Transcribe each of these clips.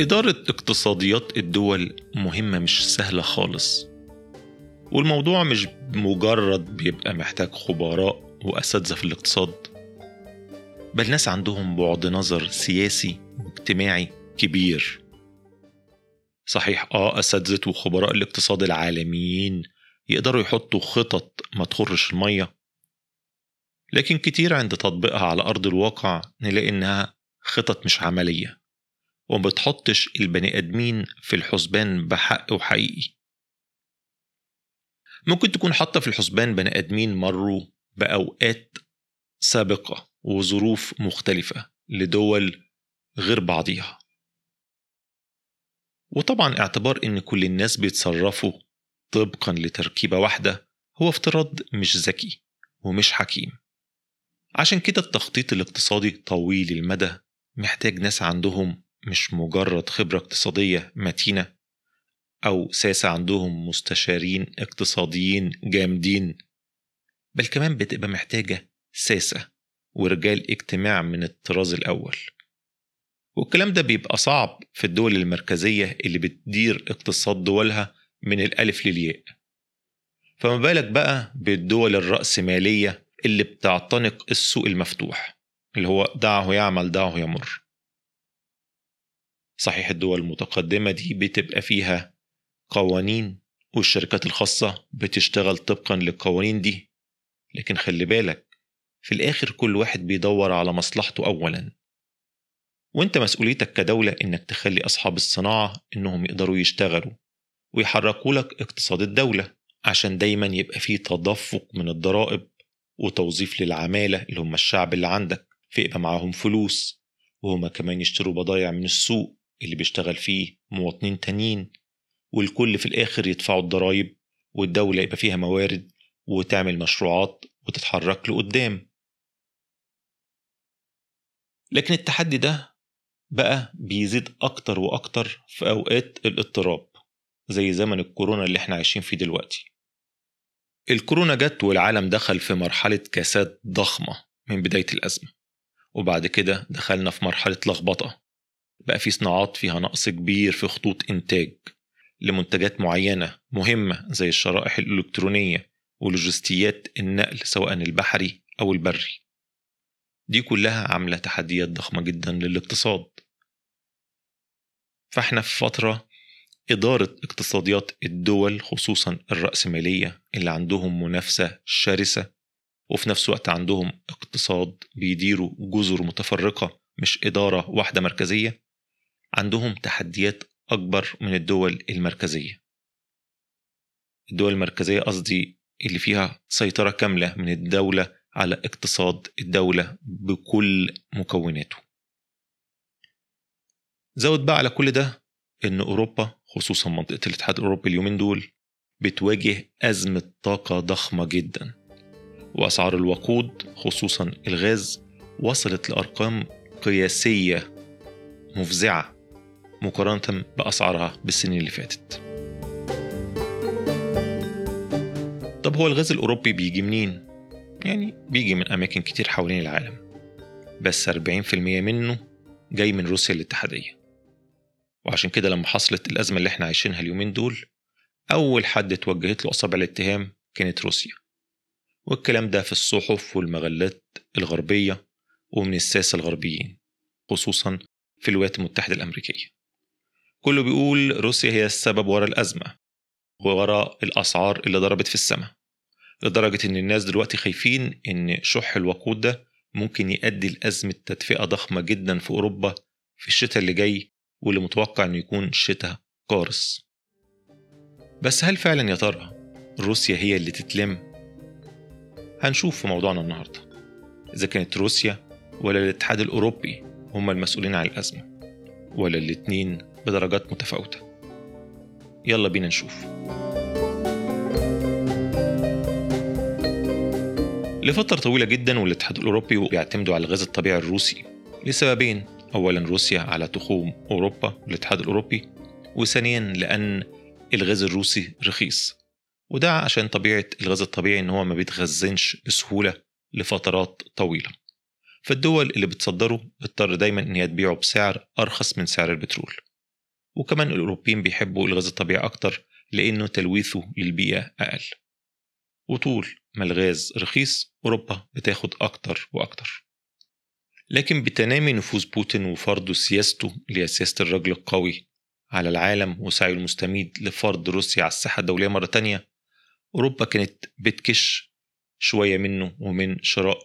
إدارة اقتصاديات الدول مهمة مش سهلة خالص. والموضوع مش مجرد بيبقى محتاج خبراء وأساتذة في الاقتصاد بل ناس عندهم بعد نظر سياسي واجتماعي كبير. صحيح آه أساتذة وخبراء الاقتصاد العالميين يقدروا يحطوا خطط ما تخرش المية لكن كتير عند تطبيقها على أرض الواقع نلاقي إنها خطط مش عملية. وما بتحطش البني آدمين في الحسبان بحق وحقيقي ممكن تكون حاطة في الحسبان بني آدمين مروا بأوقات سابقة وظروف مختلفة لدول غير بعضيها. وطبعا اعتبار إن كل الناس بيتصرفوا طبقا لتركيبة واحدة هو افتراض مش ذكي ومش حكيم. عشان كده التخطيط الاقتصادي طويل المدى محتاج ناس عندهم مش مجرد خبرة اقتصادية متينة أو ساسة عندهم مستشارين اقتصاديين جامدين بل كمان بتبقى محتاجة ساسة ورجال اجتماع من الطراز الأول. والكلام ده بيبقى صعب في الدول المركزية اللي بتدير اقتصاد دولها من الألف للياء. فما بالك بقى بالدول الرأسمالية اللي بتعتنق السوق المفتوح اللي هو دعه يعمل دعه يمر. صحيح الدول المتقدمة دي بتبقى فيها قوانين والشركات الخاصة بتشتغل طبقا للقوانين دي. لكن خلي بالك في الآخر كل واحد بيدور على مصلحته أولا. وأنت مسؤوليتك كدولة إنك تخلي أصحاب الصناعة إنهم يقدروا يشتغلوا ويحركوا لك اقتصاد الدولة عشان دايما يبقى فيه تدفق من الضرائب وتوظيف للعمالة اللي هم الشعب اللي عندك فيبقى معاهم فلوس وهما كمان يشتروا بضايع من السوق. اللي بيشتغل فيه مواطنين تانيين والكل في الآخر يدفعوا الضرايب والدولة يبقى فيها موارد وتعمل مشروعات وتتحرك لقدام. لكن التحدي ده بقى بيزيد أكتر وأكتر في أوقات الاضطراب زي زمن الكورونا اللي إحنا عايشين فيه دلوقتي. الكورونا جت والعالم دخل في مرحلة كساد ضخمة من بداية الأزمة وبعد كده دخلنا في مرحلة لخبطة. بقى في صناعات فيها نقص كبير في خطوط إنتاج لمنتجات معينة مهمة زي الشرائح الإلكترونية ولوجستيات النقل سواء البحري أو البري. دي كلها عاملة تحديات ضخمة جدا للاقتصاد. فإحنا في فترة إدارة اقتصاديات الدول خصوصا الرأسمالية اللي عندهم منافسة شرسة وفي نفس الوقت عندهم اقتصاد بيديروا جزر متفرقة مش إدارة واحدة مركزية. عندهم تحديات أكبر من الدول المركزية. الدول المركزية قصدي اللي فيها سيطرة كاملة من الدولة على اقتصاد الدولة بكل مكوناته. زود بقى على كل ده إن أوروبا خصوصا منطقة الاتحاد الأوروبي اليومين دول بتواجه أزمة طاقة ضخمة جدا. وأسعار الوقود خصوصا الغاز وصلت لأرقام قياسية مفزعة. مقارنة بأسعارها بالسنين اللي فاتت. طب هو الغاز الأوروبي بيجي منين؟ يعني بيجي من أماكن كتير حوالين العالم. بس 40% منه جاي من روسيا الاتحادية. وعشان كده لما حصلت الأزمة اللي إحنا عايشينها اليومين دول أول حد اتوجهت له أصابع الاتهام كانت روسيا. والكلام ده في الصحف والمجلات الغربية ومن الساسة الغربيين خصوصا في الولايات المتحدة الأمريكية. كله بيقول روسيا هي السبب ورا الأزمة ووراء الأسعار اللي ضربت في السماء لدرجة إن الناس دلوقتي خايفين إن شح الوقود ده ممكن يؤدي لأزمة تدفئة ضخمة جدا في أوروبا في الشتاء اللي جاي واللي متوقع إنه يكون شتاء قارس بس هل فعلا يا ترى روسيا هي اللي تتلم؟ هنشوف في موضوعنا النهاردة إذا كانت روسيا ولا الاتحاد الأوروبي هم المسؤولين عن الأزمة ولا الاتنين بدرجات متفاوتة. يلا بينا نشوف. لفترة طويلة جدا والاتحاد الأوروبي بيعتمدوا على الغاز الطبيعي الروسي. لسببين. أولا روسيا على تخوم أوروبا والاتحاد الأوروبي. وثانيا لأن الغاز الروسي رخيص. وده عشان طبيعة الغاز الطبيعي إن هو ما بيتخزنش بسهولة لفترات طويلة. فالدول اللي بتصدره بتضطر دايما إن هي تبيعه بسعر أرخص من سعر البترول. وكمان الأوروبيين بيحبوا إلغاز الطبيعي أكتر لأنه تلويثه للبيئة أقل. وطول ما الغاز رخيص أوروبا بتاخد أكتر وأكتر. لكن بتنامي نفوذ بوتين وفرضه سياسته اللي هي سياسة الرجل القوي على العالم وسعيه المستميت لفرض روسيا على الساحة الدولية مرة تانية أوروبا كانت بتكش شوية منه ومن شراء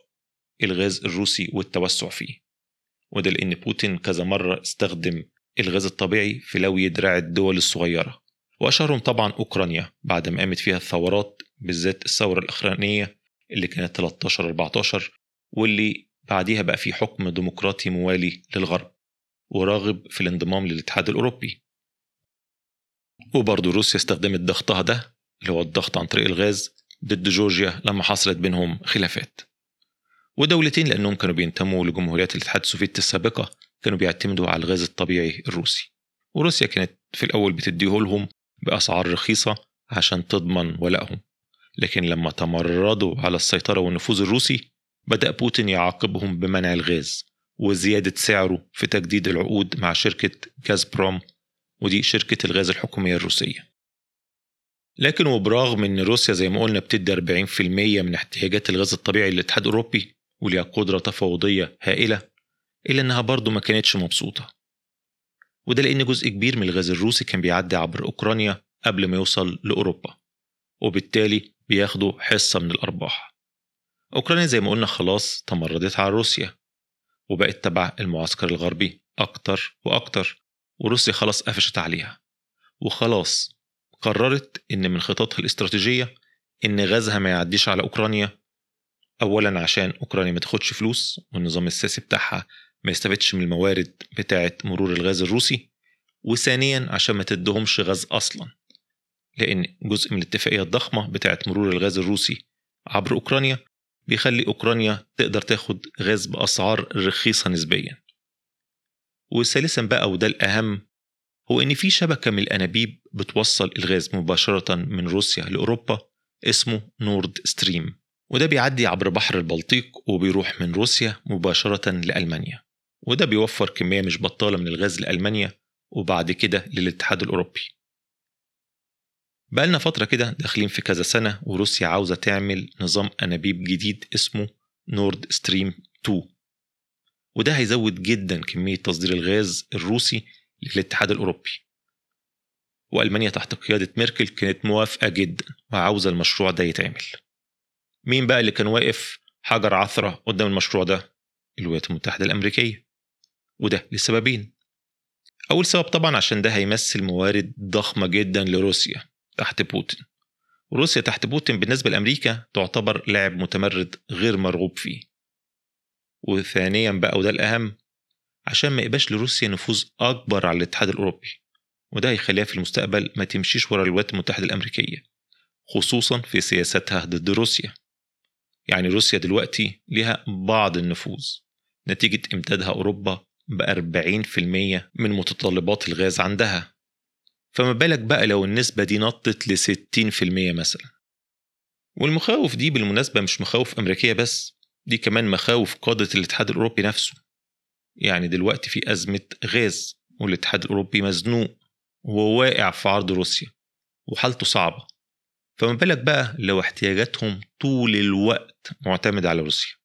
إلغاز الروسي والتوسع فيه. وده لأن بوتين كذا مرة استخدم الغاز الطبيعي في لوي دراع الدول الصغيرة. وأشهرهم طبعا أوكرانيا بعد ما قامت فيها الثورات بالذات الثورة الأخرانية اللي كانت 13-14 واللي بعديها بقى في حكم ديمقراطي موالي للغرب وراغب في الانضمام للاتحاد الأوروبي. وبرضه روسيا استخدمت ضغطها ده اللي هو الضغط عن طريق الغاز ضد جورجيا لما حصلت بينهم خلافات. ودولتين لأنهم كانوا بينتموا لجمهوريات الاتحاد السوفيتي السابقة كانوا بيعتمدوا على الغاز الطبيعي الروسي. وروسيا كانت في الأول بتديه لهم بأسعار رخيصة عشان تضمن ولائهم لكن لما تمردوا على السيطرة والنفوذ الروسي بدأ بوتين يعاقبهم بمنع الغاز وزيادة سعره في تجديد العقود مع شركة جازبروم ودي شركة الغاز الحكومية الروسية. لكن وبرغم إن روسيا زي ما قلنا بتدي 40% من احتياجات الغاز الطبيعي للاتحاد الأوروبي وليها قدرة تفاوضية هائلة إلا إنها برضه ما كانتش مبسوطة. وده لأن جزء كبير من الغاز الروسي كان بيعدي عبر أوكرانيا قبل ما يوصل لأوروبا وبالتالي بياخدوا حصة من الأرباح. أوكرانيا زي ما قلنا خلاص تمردت على روسيا وبقت تبع المعسكر الغربي أكتر وأكتر وروسيا خلاص قفشت عليها. وخلاص قررت إن من خططها الاستراتيجية إن غازها ما يعديش على أوكرانيا أولا عشان أوكرانيا ما تاخدش فلوس والنظام السياسي بتاعها ما يستفدش من الموارد بتاعة مرور الغاز الروسي وثانيا عشان ما تدهمش غاز أصلا لأن جزء من الاتفاقية الضخمة بتاعة مرور الغاز الروسي عبر أوكرانيا بيخلي أوكرانيا تقدر تاخد غاز بأسعار رخيصة نسبيا. وثالثا بقى وده الأهم هو إن في شبكة من الأنابيب بتوصل الغاز مباشرة من روسيا لأوروبا اسمه نورد ستريم وده بيعدي عبر بحر البلطيق وبيروح من روسيا مباشرة لألمانيا. وده بيوفر كمية مش بطالة من الغاز لألمانيا وبعد كده للاتحاد الأوروبي. بقالنا فترة كده داخلين في كذا سنة وروسيا عاوزة تعمل نظام أنابيب جديد اسمه نورد ستريم 2 وده هيزود جدا كمية تصدير الغاز الروسي للاتحاد الأوروبي. وألمانيا تحت قيادة ميركل كانت موافقة جدا وعاوزة المشروع ده يتعمل. مين بقى اللي كان واقف؟ حجر عثرة قدام المشروع ده الولايات المتحدة الأمريكية. وده لسببين. أول سبب طبعا عشان ده هيمثل موارد ضخمة جدا لروسيا تحت بوتين. وروسيا تحت بوتين بالنسبة لأمريكا تعتبر لاعب متمرد غير مرغوب فيه. وثانيا بقى وده الأهم عشان ما يبقاش لروسيا نفوذ أكبر على الاتحاد الأوروبي. وده هيخليها في المستقبل ما تمشيش ورا الولايات المتحدة الأمريكية خصوصا في سياستها ضد روسيا. يعني روسيا دلوقتي لها بعض النفوذ. نتيجة إمدادها أوروبا ب 40% من متطلبات الغاز عندها. فما بالك بقى لو النسبة دي نطت ل 60% مثلا. والمخاوف دي بالمناسبة مش مخاوف أمريكية بس دي كمان مخاوف قادة الاتحاد الأوروبي نفسه. يعني دلوقتي في أزمة غاز والاتحاد الأوروبي مزنوق وواقع في عرض روسيا وحالته صعبة. فما بالك بقى لو احتياجاتهم طول الوقت معتمدة على روسيا.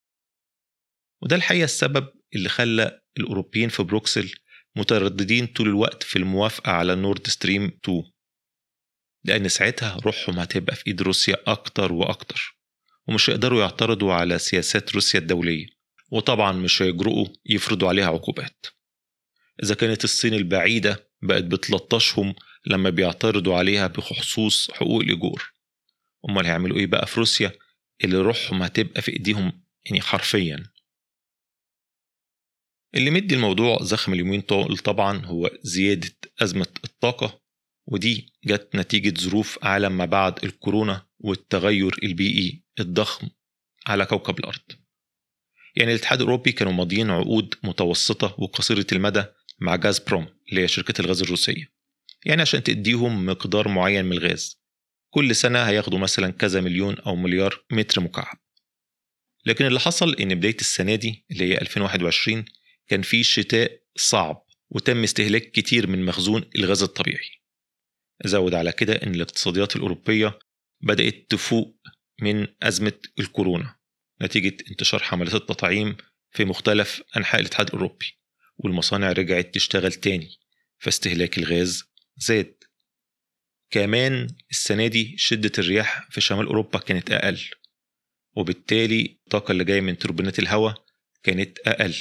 وده الحقيقة السبب اللي خلى الأوروبيين في بروكسل مترددين طول الوقت في الموافقة على نورد ستريم 2 لأن ساعتها روحهم هتبقى في إيد روسيا أكتر وأكتر ومش هيقدروا يعترضوا على سياسات روسيا الدولية وطبعا مش هيجرؤوا يفرضوا عليها عقوبات. إذا كانت الصين البعيدة بقت بتلطشهم لما بيعترضوا عليها بخصوص حقوق الإيجور. أمال هيعملوا إيه بقى في روسيا؟ اللي روحهم هتبقى في إيديهم يعني حرفيا. اللي مدي الموضوع زخم اليومين طول طبعا هو زيادة أزمة الطاقة ودي جت نتيجة ظروف عالم ما بعد الكورونا والتغير البيئي الضخم على كوكب الأرض. يعني الاتحاد الأوروبي كانوا ماضيين عقود متوسطة وقصيرة المدى مع جاز بروم اللي هي شركة الغاز الروسية. يعني عشان تديهم مقدار معين من الغاز. كل سنة هياخدوا مثلا كذا مليون أو مليار متر مكعب. لكن اللي حصل إن بداية السنة دي اللي هي 2021 كان في شتاء صعب وتم استهلاك كتير من مخزون الغاز الطبيعي. زود على كده إن الاقتصاديات الأوروبية بدأت تفوق من أزمة الكورونا نتيجة انتشار حملات التطعيم في مختلف أنحاء الاتحاد الأوروبي والمصانع رجعت تشتغل تاني فاستهلاك الغاز زاد. كمان السنة دي شدة الرياح في شمال أوروبا كانت أقل وبالتالي الطاقة اللي جاية من توربينات الهواء كانت أقل.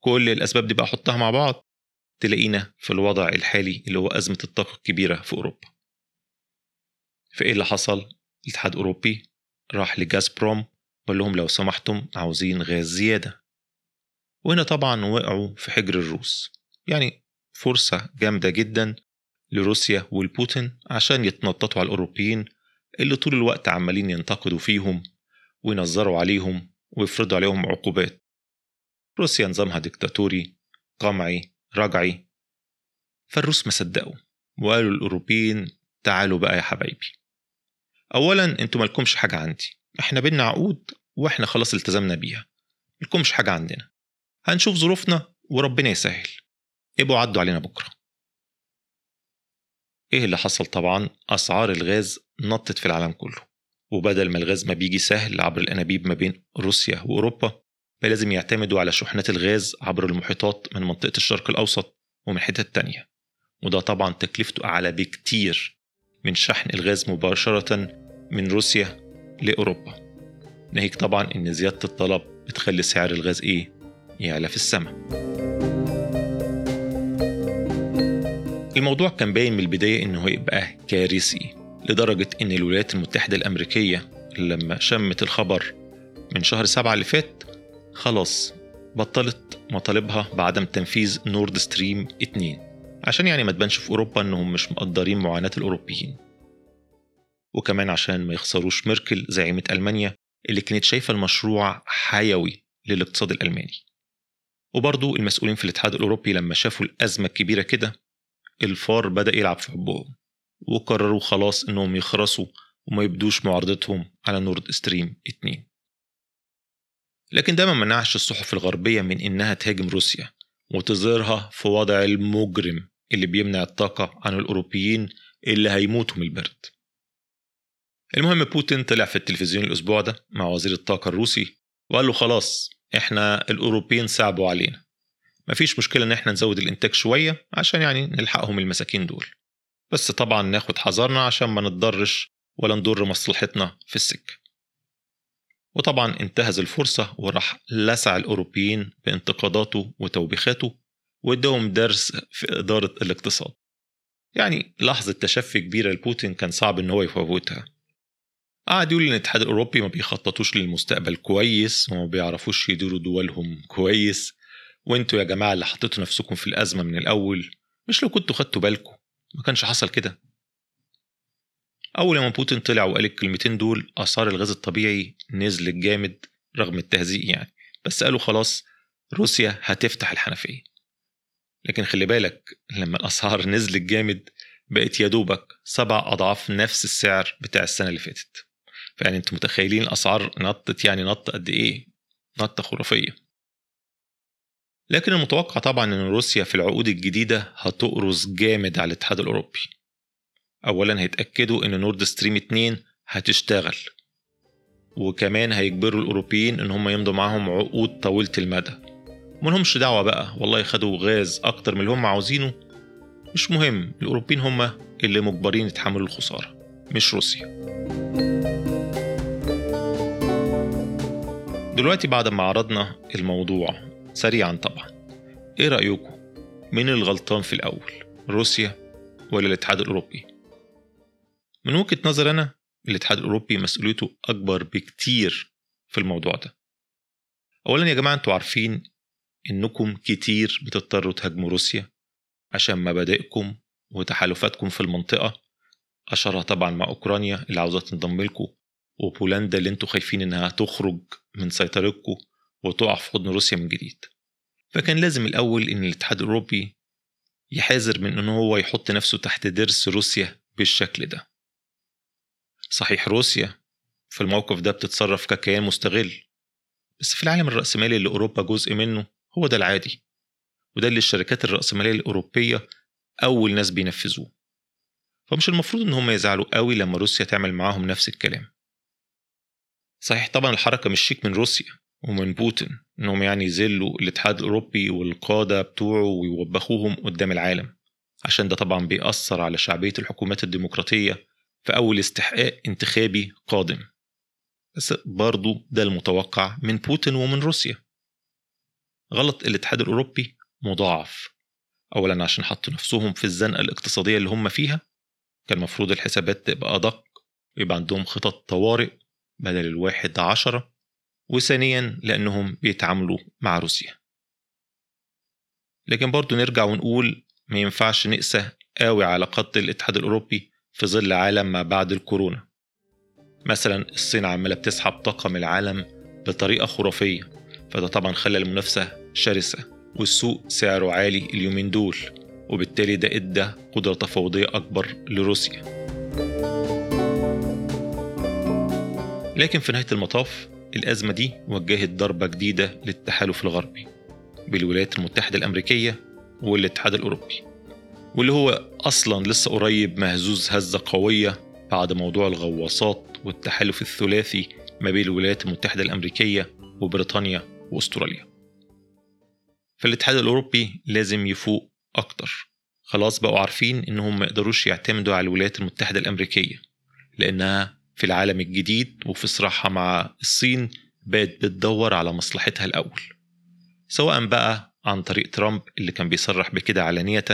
كل الأسباب دي بقى أحطها مع بعض تلاقينا في الوضع الحالي اللي هو أزمة الطاقة الكبيرة في أوروبا. فإيه اللي حصل؟ الاتحاد الأوروبي راح لجاز بروم وقال لهم لو سمحتم عاوزين غاز زيادة. وهنا طبعا وقعوا في حجر الروس. يعني فرصة جامدة جدا لروسيا والبوتين عشان يتنططوا على الأوروبيين اللي طول الوقت عمالين ينتقدوا فيهم وينظروا عليهم ويفرضوا عليهم عقوبات. روسيا نظامها ديكتاتوري قمعي رجعي. فالروس ما صدقوا وقالوا للأوروبيين تعالوا بقى يا حبايبي. أولا أنتوا مالكمش حاجة عندي إحنا بينا عقود وإحنا خلاص التزمنا بيها مالكمش حاجة عندنا. هنشوف ظروفنا وربنا يسهل. ابقوا عدوا علينا بكرة. إيه اللي حصل طبعا؟ أسعار الغاز نطت في العالم كله. وبدل ما الغاز ما بيجي سهل عبر الأنابيب ما بين روسيا وأوروبا فلازم يعتمدوا على شحنات الغاز عبر المحيطات من منطقة الشرق الأوسط ومن حتت تانية. وده طبعا تكلفته أعلى بكتير من شحن الغاز مباشرة من روسيا لأوروبا. ناهيك طبعا إن زيادة الطلب بتخلي سعر الغاز إيه؟ يعلى في السماء. الموضوع كان باين من البداية إنه هيبقى كارثي لدرجة إن الولايات المتحدة الأمريكية لما شمت الخبر من شهر سبعة اللي فات خلاص بطلت مطالبها بعدم تنفيذ نورد ستريم 2 عشان يعني ما تبانش في أوروبا إنهم مش مقدرين معاناة الأوروبيين. وكمان عشان ما يخسروش ميركل زعيمة ألمانيا اللي كانت شايفة المشروع حيوي للاقتصاد الألماني. وبرضو المسؤولين في الاتحاد الأوروبي لما شافوا الأزمة الكبيرة كده الفار بدأ يلعب في عبهم. وقرروا خلاص إنهم يخرسوا وما يبدوش معارضتهم على نورد ستريم 2 لكن ده ما منعش الصحف الغربية من إنها تهاجم روسيا وتظهرها في وضع المجرم اللي بيمنع الطاقة عن الأوروبيين اللي هيموتوا من البرد. المهم بوتين طلع في التلفزيون الأسبوع ده مع وزير الطاقة الروسي وقال له خلاص إحنا الأوروبيين صعبوا علينا. مفيش مشكلة إن إحنا نزود الإنتاج شوية عشان يعني نلحقهم المساكين دول. بس طبعا ناخد حذرنا عشان ما نتضرش ولا نضر مصلحتنا في السكة. وطبعا انتهز الفرصة وراح لسع الأوروبيين بانتقاداته وتوبيخاته واداهم درس في إدارة الاقتصاد. يعني لحظة تشفي كبيرة لبوتين كان صعب إن هو يفوتها. قعد يقول إن الاتحاد الأوروبي ما بيخططوش للمستقبل كويس وما بيعرفوش يديروا دولهم كويس. وأنتوا يا جماعة اللي حطيتوا نفسكم في الأزمة من الأول مش لو كنتوا خدتوا بالكم. ما كانش حصل كده. أول ما بوتين طلع وقال الكلمتين دول آثار الغاز الطبيعي نزلت جامد رغم التهزيء يعني. بس قالوا خلاص روسيا هتفتح الحنفية. لكن خلي بالك لما الأسعار نزلت جامد بقت يا دوبك سبع أضعاف نفس السعر بتاع السنة اللي فاتت. فيعني أنتوا متخيلين الأسعار نطت يعني نط قد إيه؟ نطة خرافية. لكن المتوقع طبعا إن روسيا في العقود الجديدة هتقرص جامد على الاتحاد الأوروبي. أولا هيتأكدوا إن نورد ستريم 2 هتشتغل وكمان هيجبروا الأوروبيين إن هم يمضوا معاهم عقود طويلة المدى. ملهمش دعوة بقى والله خدوا غاز أكتر من اللي هم عاوزينه. مش مهم الأوروبيين هم اللي مجبرين يتحملوا الخسارة مش روسيا. دلوقتي بعد ما عرضنا الموضوع سريعا طبعا إيه رأيكم؟ مين الغلطان في الأول روسيا ولا الاتحاد الأوروبي؟ من وجهة نظر أنا الاتحاد الأوروبي مسؤوليته أكبر بكتير في الموضوع ده. أولا يا جماعة أنتوا عارفين إنكم كتير بتضطروا تهاجموا روسيا عشان مبادئكم وتحالفاتكم في المنطقة أشهرها طبعا مع أوكرانيا اللي عاوزة تنضم لكم وبولندا اللي أنتوا خايفين إنها تخرج من سيطرتكم وتقع في حضن روسيا من جديد. فكان لازم الأول إن الاتحاد الأوروبي يحاذر من إن هو يحط نفسه تحت درس روسيا بالشكل ده. صحيح روسيا في الموقف ده بتتصرف ككيان مستغل بس في العالم الرأسمالي اللي أوروبا جزء منه هو ده العادي وده اللي الشركات الرأسمالية الأوروبية أول ناس بينفذوه. فمش المفروض إن هم يزعلوا قوي لما روسيا تعمل معاهم نفس الكلام. صحيح طبعا الحركة مش شيك من روسيا ومن بوتين إنهم يعني يذلوا الاتحاد الأوروبي والقادة بتوعه ويوبخوهم قدام العالم عشان ده طبعا بيأثر على شعبية الحكومات الديمقراطية في أول استحقاق انتخابي قادم. بس برضو ده المتوقع من بوتين ومن روسيا. غلط الاتحاد الأوروبي مضاعف. أولا عشان حطوا نفسهم في الزنقة الاقتصادية اللي هم فيها. كان المفروض الحسابات تبقى أدق ويبقى عندهم خطط طوارئ بدل الواحد عشرة. وثانيا لأنهم بيتعاملوا مع روسيا. لكن برضو نرجع ونقول ما ينفعش نقسى قوي علاقات الاتحاد الأوروبي في ظل عالم ما بعد الكورونا. مثلا الصين عمالة بتسحب طاقة من العالم بطريقة خرافية فده طبعا خلى المنافسة شرسة والسوق سعره عالي اليومين دول وبالتالي ده إدى قدرة تفاوضية أكبر لروسيا. لكن في نهاية المطاف الأزمة دي وجهت ضربة جديدة للتحالف الغربي بالولايات المتحدة الأمريكية والاتحاد الأوروبي. واللي هو أصلا لسه قريب مهزوز هزة قوية بعد موضوع الغواصات والتحالف الثلاثي ما بين الولايات المتحدة الأمريكية وبريطانيا وأستراليا. فالاتحاد الأوروبي لازم يفوق أكتر. خلاص بقوا عارفين إنهم ما يقدروش يعتمدوا على الولايات المتحدة الأمريكية لأنها في العالم الجديد وفي صراعها مع الصين بقت بتدور على مصلحتها الأول. سواء بقى عن طريق ترامب اللي كان بيصرح بكده علانية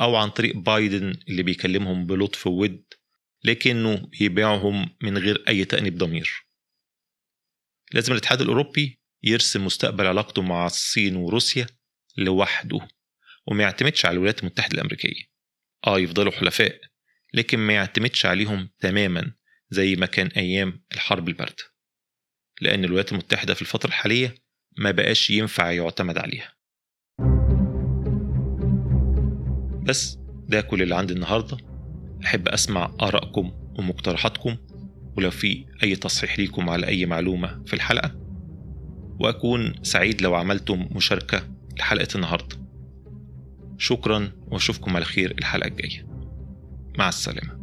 أو عن طريق بايدن اللي بيكلمهم بلطف وود لكنه بيبيعهم من غير أي تأنيب ضمير. لازم الاتحاد الأوروبي يرسم مستقبل علاقته مع الصين وروسيا لوحده وما يعتمدش على الولايات المتحدة الأمريكية. آه يفضلوا حلفاء لكن ما يعتمدش عليهم تماما زي ما كان أيام الحرب الباردة. لأن الولايات المتحدة في الفترة الحالية ما بقاش ينفع يعتمد عليها. بس ده كل اللي عندي النهارده. أحب أسمع آرائكم ومقترحاتكم ولو في أي تصحيح ليكم على أي معلومة في الحلقة. وأكون سعيد لو عملتم مشاركة لحلقة النهاردة. شكرا وأشوفكم على خير الحلقة الجاية. مع السلامة.